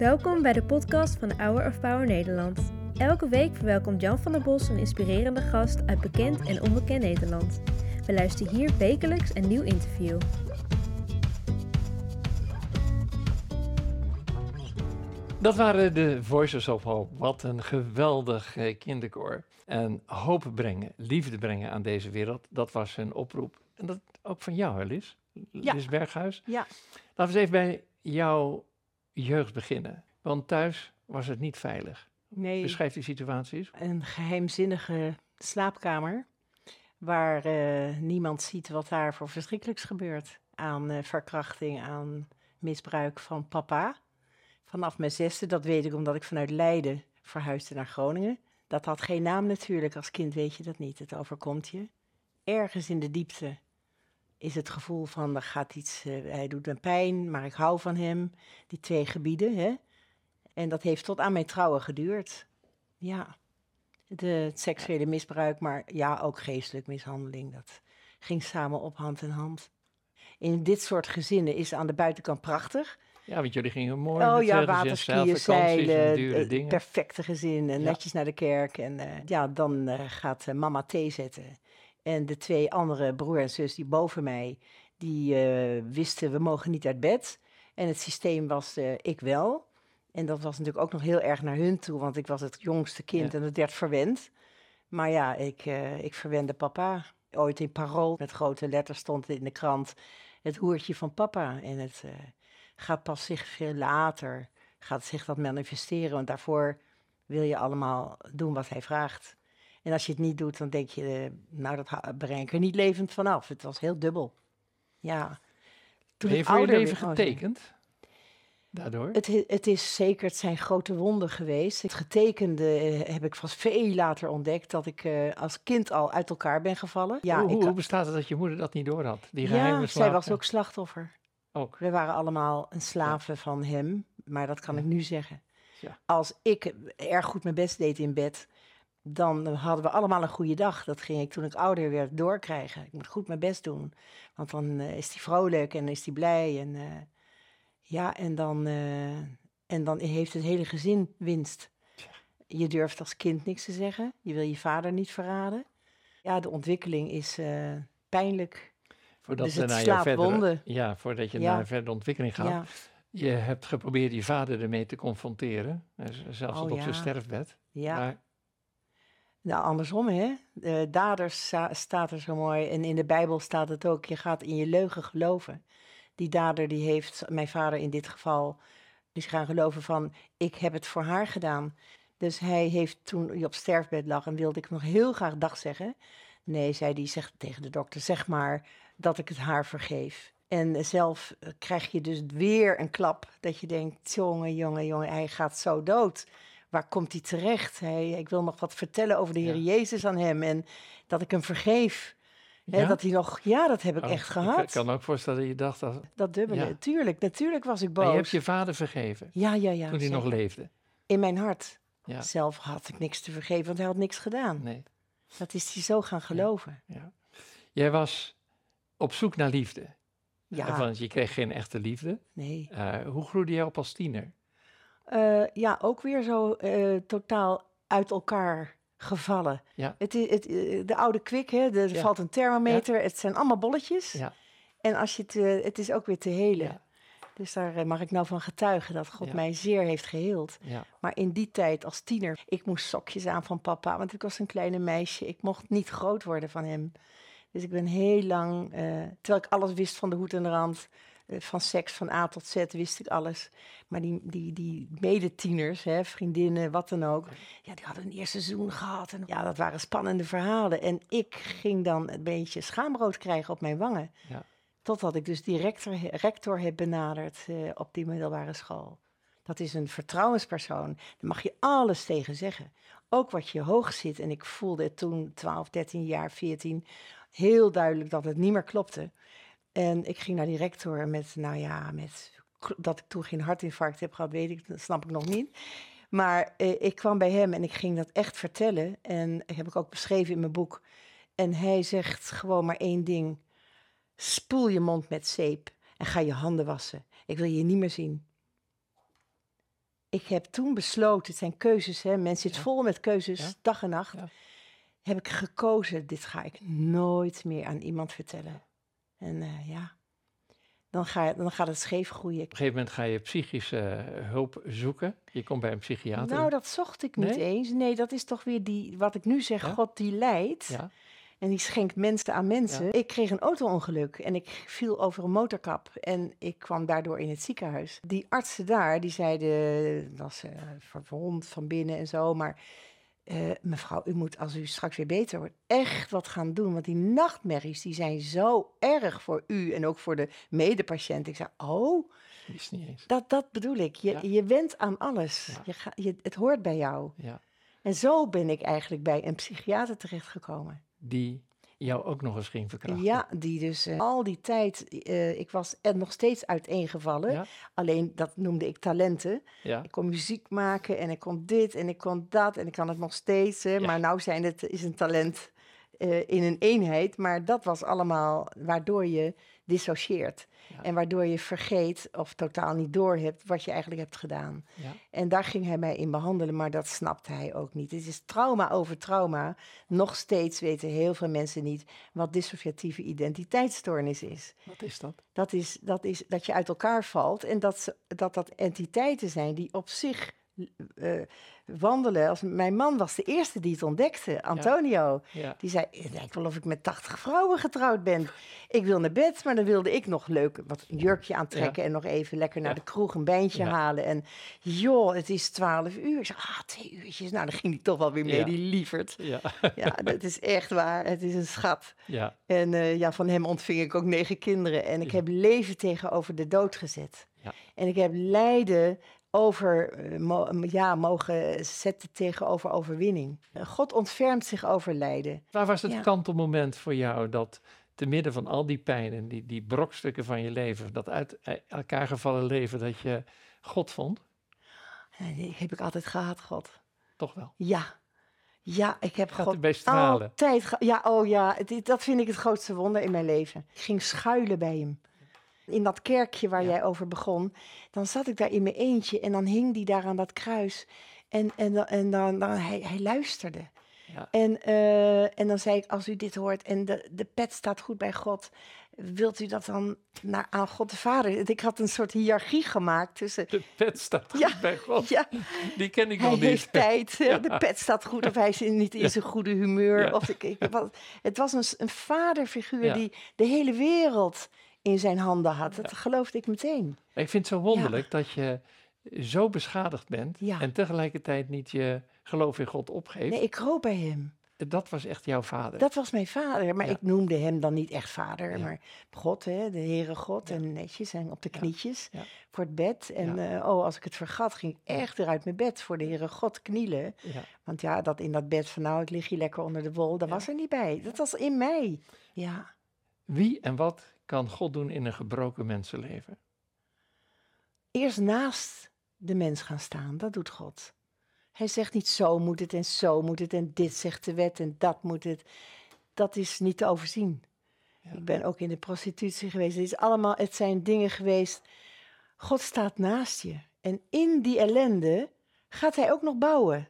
Welkom bij de podcast van Hour of Power Nederland. Elke week verwelkomt Jan van der Bos een inspirerende gast uit bekend en onbekend Nederland. We luisteren hier wekelijks een nieuw interview. Dat waren de Voices of Hope. Wat een geweldig eh, kinderkoor. En hoop brengen, liefde brengen aan deze wereld, dat was hun oproep. En dat ook van jou, hè, Lis? Ja. Lis Berghuis. Ja. Laten we eens even bij jouw jeugd beginnen. Want thuis was het niet veilig. Nee, Beschrijf die situatie eens. een geheimzinnige slaapkamer waar eh, niemand ziet wat daar voor verschrikkelijks gebeurt. Aan eh, verkrachting, aan misbruik van papa. Vanaf mijn zesde, dat weet ik omdat ik vanuit Leiden verhuisde naar Groningen. Dat had geen naam natuurlijk, als kind weet je dat niet. Het overkomt je. Ergens in de diepte is het gevoel van, er gaat iets, eh, hij doet me pijn, maar ik hou van hem. Die twee gebieden, hè. En dat heeft tot aan mijn trouwen geduurd. Ja, de, het seksuele misbruik, maar ja, ook geestelijk mishandeling. Dat ging samen op hand in hand. In dit soort gezinnen is aan de buitenkant prachtig. Ja, want jullie gingen mooi oh met ja, eh, waterskiën, zeilen, dure eh, perfecte gezin, en Ja. netjes naar de kerk. En ja, dan gaat mama thee zetten. En de twee andere broer en zus die boven mij, die eh, wisten, we mogen niet uit bed. En het systeem was, eh, ik wel. En dat was natuurlijk ook nog heel erg naar hun toe, want ik was het jongste kind Ja. en het werd verwend. Maar ja, ik, eh, ik verwende papa. Ooit in Parool met grote letters stond in de krant het hoertje van papa. En het gaat pas zich veel later, gaat zich dat manifesteren. Want daarvoor wil je allemaal doen wat hij vraagt. En als je het niet doet, dan denk je, eh, nou dat breng ik er niet levend vanaf. Het was heel dubbel. Ja. Toen Ben je voor je leven oh, getekend? Daardoor? Het, het is zeker, het zijn grote wonden geweest. Het getekende eh, heb ik pas veel later ontdekt dat ik eh, als kind al uit elkaar ben gevallen. Ja, hoe, ik, hoe, hoe bestaat het dat je moeder dat niet door had? Die ja zij was ook slachtoffer. Ook. We waren allemaal een slaven van hem, maar dat kan Ja. ik nu zeggen. Ja. Als ik erg goed mijn best deed in bed, dan hadden we allemaal een goede dag. Dat ging ik toen ik ouder werd doorkrijgen. Ik moet goed mijn best doen, want dan eh, is hij vrolijk en is hij blij. En, eh, ja, en dan, eh, en dan heeft het hele gezin winst. Je durft als kind niks te zeggen. Je wil je vader niet verraden. Ja, de ontwikkeling is pijnlijk. Voordat Dus het naar verdere. Ja, voordat je Ja. naar verdere ontwikkeling gaat. Ja, Je hebt geprobeerd je vader ermee te confronteren. Zelfs Oh, op ja. zijn sterfbed. ja. Maar Nou, andersom, hè? De daders sta- staat er zo mooi. En in de Bijbel staat het ook. Je gaat in je leugen geloven. Die dader, die heeft, mijn vader in dit geval, is gaan geloven van, ik heb het voor haar gedaan. Dus hij heeft toen hij op sterfbed lag en wilde ik nog heel graag dag zeggen. Nee, zei hij, zeg tegen de dokter, zeg maar dat ik het haar vergeef. En zelf eh, krijg je dus weer een klap dat je denkt, jongen, jongen, jongen, hij gaat zo dood waar komt hij terecht? Hij, ik wil nog wat vertellen over de Heer Ja. Jezus aan hem en dat ik hem vergeef. Ja? dat hij nog, ja, dat heb ik Oh, echt Ik gehad. kan ook voorstellen dat je dacht, dat, Dat dubbele, Ja. tuurlijk, natuurlijk was ik maar je hebt boos. je vader vergeven Ja, ja, ja. toen hij nog leefde. In mijn hart. Ja, Zelf had ik niks te vergeven, want hij had niks gedaan. nee. Dat is hij zo gaan geloven. Ja. Jij was op zoek naar liefde. Ja, Want je kreeg geen echte liefde. nee. Eh, hoe groeide jij op als tiener? Eh, ja, ook weer zo eh, totaal uit elkaar gevallen. Ja. Het, eh, de oude kwik, hè, er Ja. valt een thermometer, het zijn allemaal bolletjes. Ja. En als je het, het is ook weer te helen. Dus daar mag ik nou van getuigen dat God mij zeer heeft geheeld. Ja. Maar in die tijd als tiener, ik moest sokjes aan van papa, want ik was een kleine meisje. Ik mocht niet groot worden van hem. Dus ik ben heel lang, terwijl ik alles wist van de hoed en de rand, van seks van A tot Z wist ik alles. Maar die, die, die medetieners, hè, vriendinnen, wat dan ook, ja, die hadden een eerste seizoen gehad. En ja, dat waren spannende verhalen. En ik ging dan een beetje schaamrood krijgen op mijn wangen. Ja. Totdat ik dus die rector, rector heb benaderd eh, op die middelbare school. Dat is een vertrouwenspersoon. Daar mag je alles tegen zeggen. Ook wat je hoog zit. En ik voelde toen, 12, 13 jaar, 14, heel duidelijk dat het niet meer klopte. En ik ging naar die rector met, nou ja, met dat ik toen geen hartinfarct heb gehad, weet ik, dat snap ik nog niet. Maar eh, ik kwam bij hem en ik ging dat echt vertellen. En heb ik ook beschreven in mijn boek. En hij zegt gewoon maar één ding. Spoel je mond met zeep en ga je handen wassen. Ik wil je niet meer zien. Ik heb toen besloten, het zijn keuzes, hè, mensen zitten Ja. vol met keuzes, Ja. dag en nacht. Ja. Heb ik gekozen, dit ga ik nooit meer aan iemand vertellen. En eh, ja, dan, ga, dan gaat het scheef groeien. Op een gegeven moment ga je psychische eh, hulp zoeken. Je komt bij een psychiater. Nou, dat zocht ik niet eens. Nee, dat is toch weer die, wat ik nu zeg, Ja? God die leidt. ja, En die schenkt mensen aan mensen. Ik kreeg een auto-ongeluk en ik viel over een motorkap. En ik kwam daardoor in het ziekenhuis. Die artsen daar, die zeiden, dat was eh, verwond van binnen en zo. Maar eh, mevrouw, u moet als u straks weer beter wordt, echt wat gaan doen. Want die nachtmerries, die zijn zo erg voor u en ook voor de medepatiënt. Ik zei, oh, is niet eens. dat, dat bedoel ik. Je, Ja. je went aan alles. Ja. Je ga, je, het hoort bij jou. Ja. En zo ben ik eigenlijk bij een psychiater terechtgekomen. Die jou ook nog eens ging verkrachten. Ja, die dus eh, al die tijd, eh, ik was er nog steeds uiteengevallen. Ja. Alleen dat noemde ik talenten. Ja. Ik kon muziek maken en ik kon dit en ik kon dat en ik kan het nog steeds. Hè, Ja. Maar nou zijn het, is een talent eh, in een eenheid. Maar dat was allemaal waardoor je dissocieert. Ja. En waardoor je vergeet of totaal niet doorhebt wat je eigenlijk hebt gedaan. Ja. En daar ging hij mij in behandelen, maar dat snapte hij ook niet. Het is trauma over trauma. Nog steeds weten heel veel mensen niet wat dissociatieve identiteitsstoornis is. Wat is dat? Dat is dat, is dat je uit elkaar valt en dat ze, dat, dat entiteiten zijn die op zich eh, wandelen. Als, mijn man was de eerste die het ontdekte, Antonio. Ja. Die zei, het lijkt wel of ik met 80 vrouwen getrouwd ben. Ik wil naar bed, maar dan wilde ik nog leuk wat een jurkje aantrekken... en nog even lekker naar de kroeg een bijntje Ja. halen. En joh, het is 12 uur. Ik zei, ah, twee uurtjes. Nou, dan ging hij toch wel weer mee, die lieverd. Ja. Ja, dat is echt waar. Het is een schat. ja. En eh, ja, van hem ontving ik ook negen kinderen. En ik heb leven tegenover de dood gezet. Ja. En ik heb lijden over, eh, ja, mogen zetten tegenover overwinning. Eh, God ontfermt zich over lijden. Waar was het Ja. kantelmoment voor jou dat te midden van al die pijn en die, die brokstukken van je leven, dat uit eh, elkaar gevallen leven, dat je God vond? Die heb ik altijd gehad, God. Toch wel. Ja. Ja, ik heb Gaat God stralen. altijd... Ja, oh ja, dat vind ik het grootste wonder in mijn leven. Ik ging schuilen bij hem. In dat kerkje waar Ja. jij over begon, dan zat ik daar in mijn eentje en dan hing die daar aan dat kruis. En, en, dan- en dan, dan hij, hij luisterde. Ja. En, eh, en dan zei ik, als u dit hoort en de, de pet staat goed bij God, wilt u dat dan naar, aan God de Vader? Ik had een soort hiërarchie gemaakt tussen... De pet staat goed Ja. bij God. Ja, Die ken ik hij nog niet. heeft tijd, Ja. de pet staat goed of hij is niet in zijn goede humeur. Of ik, ik, wat, het was een, een vaderfiguur die de hele wereld in zijn handen had. Dat geloofde ik meteen. Ik vind het zo wonderlijk dat je zo beschadigd bent en tegelijkertijd niet je geloof in God opgeeft. Nee, ik kroop bij hem. Dat was echt jouw vader. Dat was mijn vader. Maar Ja. ik noemde hem dan niet echt vader. Ja. Maar God, hè, de Heere God. Ja. En netjes en op de knietjes voor het bed. En eh, oh, als ik het vergat, ging ik echt eruit mijn bed voor de Heere God knielen. Want ja, dat in dat bed van nou, ik lig hier lekker onder de wol. Dat was er niet bij. Dat was in mij. Ja. Wie en wat kan God doen in een gebroken mensenleven? eerst naast de mens gaan staan. Dat doet God. Hij zegt niet zo moet het en zo moet het en dit zegt de wet en dat moet het. Dat is niet te overzien. Ja. Ik ben ook in de prostitutie geweest. Het, is allemaal, het zijn dingen geweest. God staat naast je. En in die ellende gaat hij ook nog bouwen.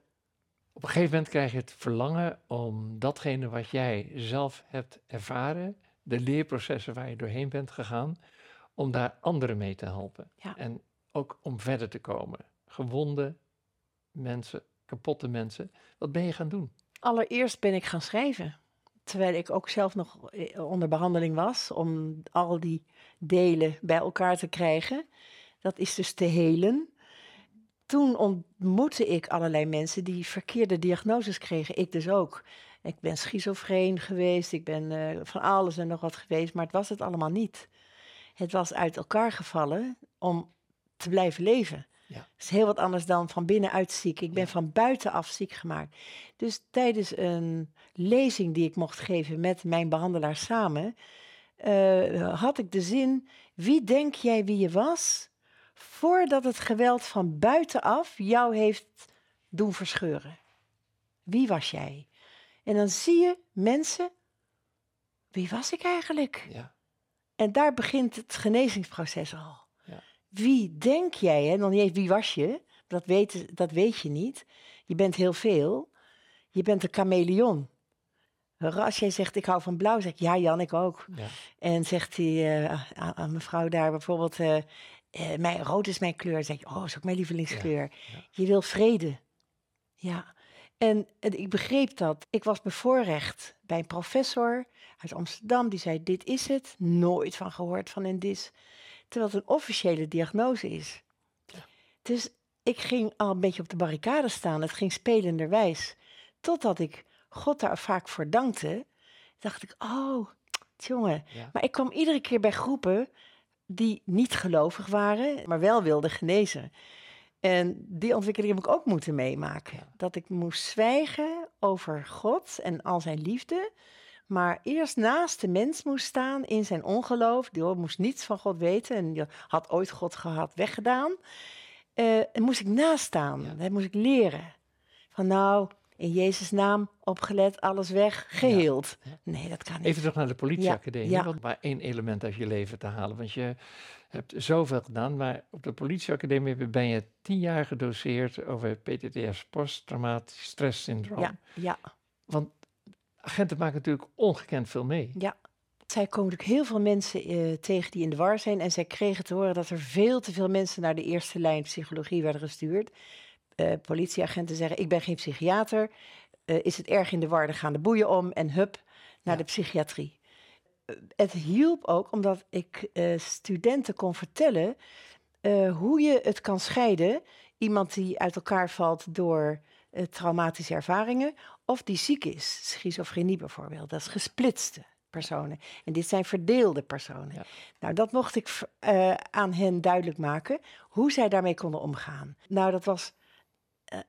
Op een gegeven moment krijg je het verlangen om datgene wat jij zelf hebt ervaren, de leerprocessen waar je doorheen bent gegaan, om daar anderen mee te helpen. Ja. En ook om verder te komen. Gewonde mensen, kapotte mensen. Wat ben je gaan doen? Allereerst ben ik gaan schrijven. Terwijl ik ook zelf nog eh, onder behandeling was. Om al die delen bij elkaar te krijgen. Dat is dus te helen. Toen ontmoette ik allerlei mensen die verkeerde diagnoses kregen. Ik dus ook. Ik ben schizofreen geweest. Ik ben eh, van alles en nog wat geweest. Maar het was het allemaal niet. Het was uit elkaar gevallen om te blijven leven. Ja. Het is heel wat anders dan van binnenuit ziek. Ik ben Ja. van buitenaf ziek gemaakt. Dus tijdens een lezing die ik mocht geven met mijn behandelaar samen, eh, had ik de zin: wie denk jij wie je was voordat het geweld van buitenaf jou heeft doen verscheuren? Wie was jij? En dan zie je mensen, wie was ik eigenlijk? Ja. En daar begint het genezingsproces al. Ja. Wie denk jij, hè? nog niet eens wie was je, Dat weet, dat weet je niet. Je bent heel veel. Je bent een chameleon. Als jij zegt, ik hou van blauw, zeg ik, ja Jan, ik ook. Ja. En zegt hij uh, aan, aan, mevrouw daar bijvoorbeeld, uh, uh, mijn, rood is mijn kleur. Dan zeg je, oh, is ook mijn lievelingskleur. Ja. Je wil vrede. Ja. En, en, ik begreep dat. Ik was bevoorrecht bij een professor uit Amsterdam. Die zei, dit is het. Nooit van gehoord van een dis. Terwijl het een officiële diagnose is. Dus ik ging al een beetje op de barricade staan. Het ging spelenderwijs. Totdat ik God daar vaak voor dankte, dacht ik, oh, jongen. Ja. Maar ik kwam iedere keer bij groepen die niet gelovig waren, maar wel wilden genezen. En die ontwikkeling heb ik ook moeten meemaken. Ja. Dat ik moest zwijgen over God en al zijn liefde. Maar eerst naast de mens moest staan in zijn ongeloof. Die moest niets van God weten en die had ooit God gehad weggedaan. Uh, en moest ik naast staan. Ja. Dat moest ik leren. Van nou, in Jezus' naam opgelet, alles weg, geheeld. Ja. Nee, dat kan niet. Even terug naar de politieacademie, ja. want maar één element uit je leven te halen. Want je hebt zoveel gedaan, maar op de politieacademie ben je tien jaar gedoseerd over PTTS, posttraumatisch stresssyndroom. Ja, ja. Want agenten maken natuurlijk ongekend veel mee. Ja. Zij komen natuurlijk heel veel mensen uh, tegen die in de war zijn. En zij kregen te horen dat er veel te veel mensen naar de eerste lijn psychologie werden gestuurd. Uh, politieagenten zeggen: Ik ben geen psychiater. Uh, is het erg in de war, dan gaan de boeien om en hup naar ja. de psychiatrie. het hielp ook omdat ik studenten kon vertellen hoe je het kan scheiden. Iemand die uit elkaar valt door traumatische ervaringen of die ziek is, schizofrenie bijvoorbeeld. Dat is gesplitste personen. En dit zijn verdeelde personen. Ja. Nou, dat mocht ik uh, aan hen duidelijk maken, hoe zij daarmee konden omgaan. Nou, dat was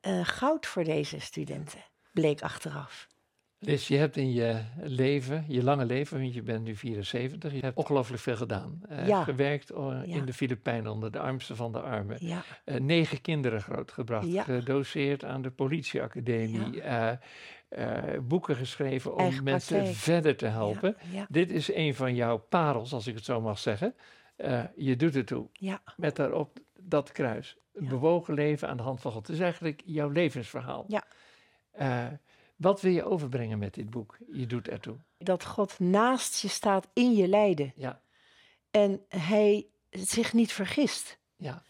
uh, goud voor deze studenten, bleek achteraf. Liz, je hebt in je leven, je lange leven, want je bent nu 74, je hebt ongelooflijk veel gedaan. Uh, ja. Gewerkt ja. in de Filipijnen onder de armste van de armen. Ja. Uh, negen kinderen grootgebracht. Gedoseerd aan de politieacademie. boeken geschreven om Eigen mensen praktijk. verder te helpen. Dit is een van jouw parels, als ik het zo mag zeggen. je doet het toe. Met daarop dat kruis. Bewogen leven aan de hand van God. Het is eigenlijk jouw levensverhaal. Ja. Wat wil je overbrengen met dit boek? Je doet ertoe. Dat God naast je staat in je lijden. Ja. En hij zich niet vergist. Ja.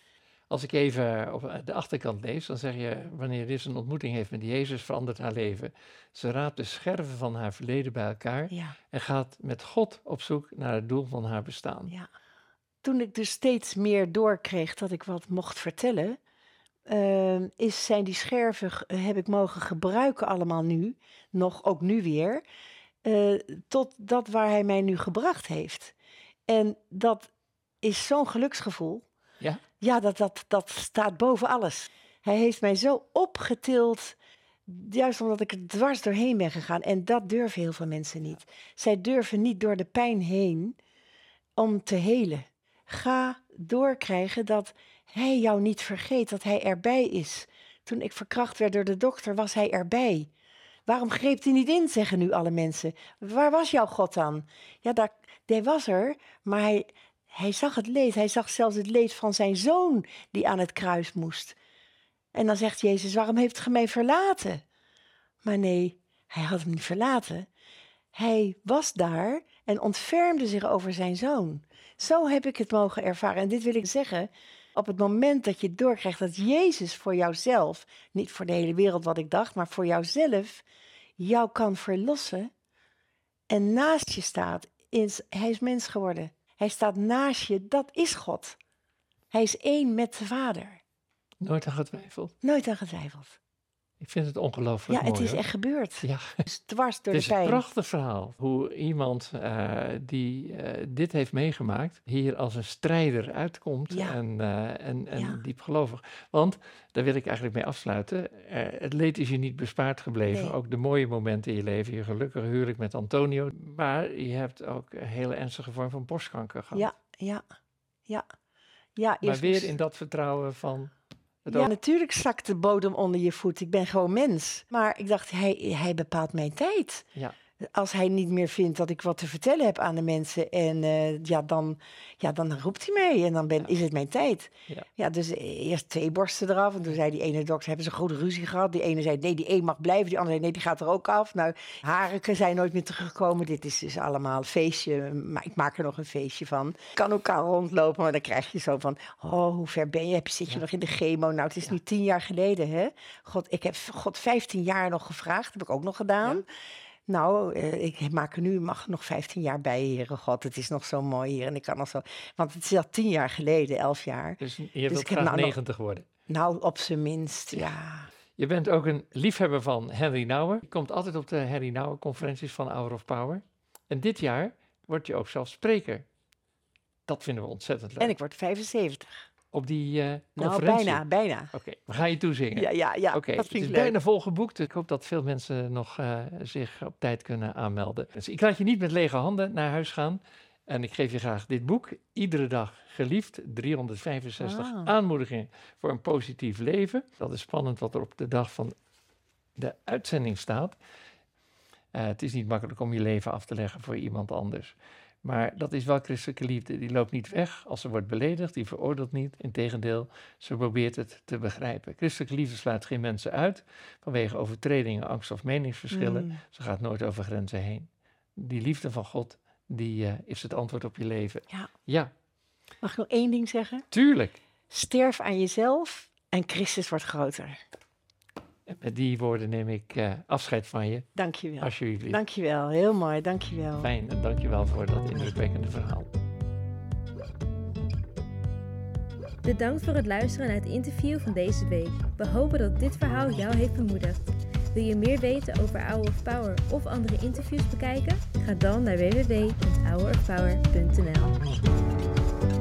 Als ik even op de achterkant lees, dan zeg je, wanneer dit een ontmoeting heeft met Jezus, verandert haar leven. Ze raapt de scherven van haar verleden bij elkaar ja. en gaat met God op zoek naar het doel van haar bestaan. Ja. Toen ik dus steeds meer doorkreeg dat ik wat mocht vertellen, uh, is, zijn die scherven heb ik mogen gebruiken allemaal nu, nog ook nu weer, uh, tot dat waar hij mij nu gebracht heeft. En dat is zo'n geluksgevoel. Ja? Ja, dat, dat, dat staat boven alles. Hij heeft mij zo opgetild, juist omdat ik er dwars doorheen ben gegaan. En dat durven heel veel mensen niet. Zij durven niet door de pijn heen om te helen. Ga doorkrijgen dat hij jou niet vergeet, dat hij erbij is. Toen ik verkracht werd door de dokter, was hij erbij. Waarom greep hij niet in, zeggen nu alle mensen. Waar was jouw God dan? Ja, daar, hij was er, maar hij, hij zag het leed. Hij zag zelfs het leed van zijn zoon die aan het kruis moest. En dan zegt Jezus, waarom heeft gij mij verlaten? Maar nee, hij had hem niet verlaten. Hij was daar en ontfermde zich over zijn zoon. Zo heb ik het mogen ervaren. En dit wil ik zeggen, op het moment dat je doorkrijgt dat Jezus voor jouzelf, niet voor de hele wereld wat ik dacht, maar voor jouzelf, jou kan verlossen en naast je staat, is, hij is mens geworden. Hij staat naast je, dat is God. Hij is één met de Vader. Nooit aan getwijfeld? Nooit aan getwijfeld. Ik vind het ongelooflijk ja, mooi. het is hoor. echt gebeurd. Ja. Het is dwars door Het is de een pijn. prachtig verhaal. Hoe iemand uh, die uh, dit heeft meegemaakt, hier als een strijder uitkomt Ja. en, uh, en, en Ja. diepgelovig. Want, daar wil ik eigenlijk mee afsluiten, het leed is je niet bespaard gebleven. Nee. Ook de mooie momenten in je leven, je gelukkige huwelijk met Antonio. Maar je hebt ook een hele ernstige vorm van borstkanker gehad. Ja, ja, ja. Ja, maar weer in dat vertrouwen van... Ja, natuurlijk zakt de bodem onder je voet. Ik ben gewoon mens. Maar ik dacht, hij, hij bepaalt mijn tijd. Ja. Als hij niet meer vindt dat ik wat te vertellen heb aan de mensen. En eh, ja, dan, ja, dan roept hij mee en dan ben, is het mijn tijd. Ja. Ja. dus eerst twee borsten eraf. En toen zei die ene dokter, hebben ze een grote ruzie gehad. Die ene zei, nee, die een mag blijven. Die andere zei, nee, die gaat er ook af. Nou, haren zijn nooit meer teruggekomen. Dit is dus allemaal een feestje. Maar ik maak er nog een feestje van. Ik kan al rondlopen, maar dan krijg je zo van... Oh, hoe ver ben je? Heb je zit je Ja. nog in de chemo? Nou, het is nu tien jaar geleden, hè? God, ik heb God 15 jaar nog gevraagd. heb ik ook nog gedaan. Nou, eh, ik maak er nu mag nog 15 jaar bij, Heere God. Het is nog zo mooi hier en ik kan nog zo. Want het is al tien jaar geleden, elf jaar. Dus je ik wilt heb graag nou nog- 90 worden. Nou, op zijn minst, ja. Je bent ook een liefhebber van Henry Nouwen. Je komt altijd op de Henry Nouwen conferenties van Hour of Power. En dit jaar word je ook zelf spreker. Dat vinden we ontzettend leuk. En ik word 75. Op die eh, Nou, conferentie. bijna, bijna. Oké, we gaan je toezingen. Ja, ja, ja. Oké, dat het vind is ik leuk. bijna volgeboekt. Ik hoop dat veel mensen nog eh, zich op tijd kunnen aanmelden. Dus ik laat je niet met lege handen naar huis gaan. En ik geef je graag dit boek. Iedere dag geliefd. 365 Ah. aanmoedigingen voor een positief leven. Dat is spannend wat er op de dag van de uitzending staat. Eh, het is niet makkelijk om je leven af te leggen voor iemand anders. Maar dat is wel christelijke liefde. Die loopt niet weg als ze wordt beledigd. Die veroordeelt niet. Integendeel, ze probeert het te begrijpen. Christelijke liefde sluit geen mensen uit vanwege overtredingen, angst of meningsverschillen. Mm. Ze gaat nooit over grenzen heen. Die liefde van God, die eh, is het antwoord op je leven. Ja. Ja, Mag ik nog één ding zeggen? tuurlijk. Sterf aan jezelf en Christus wordt groter. En met die woorden neem ik eh, afscheid van je. Dank je wel. Alsjeblieft. Dank je wel. Heel mooi. Dank je wel. Fijn en dankjewel voor dat indrukwekkende verhaal. Bedankt voor het luisteren naar het interview van deze week. We hopen dat dit verhaal jou heeft bemoedigd. Wil je meer weten over Hour of Power of andere interviews bekijken? Ga dan naar www.hourofpower.nl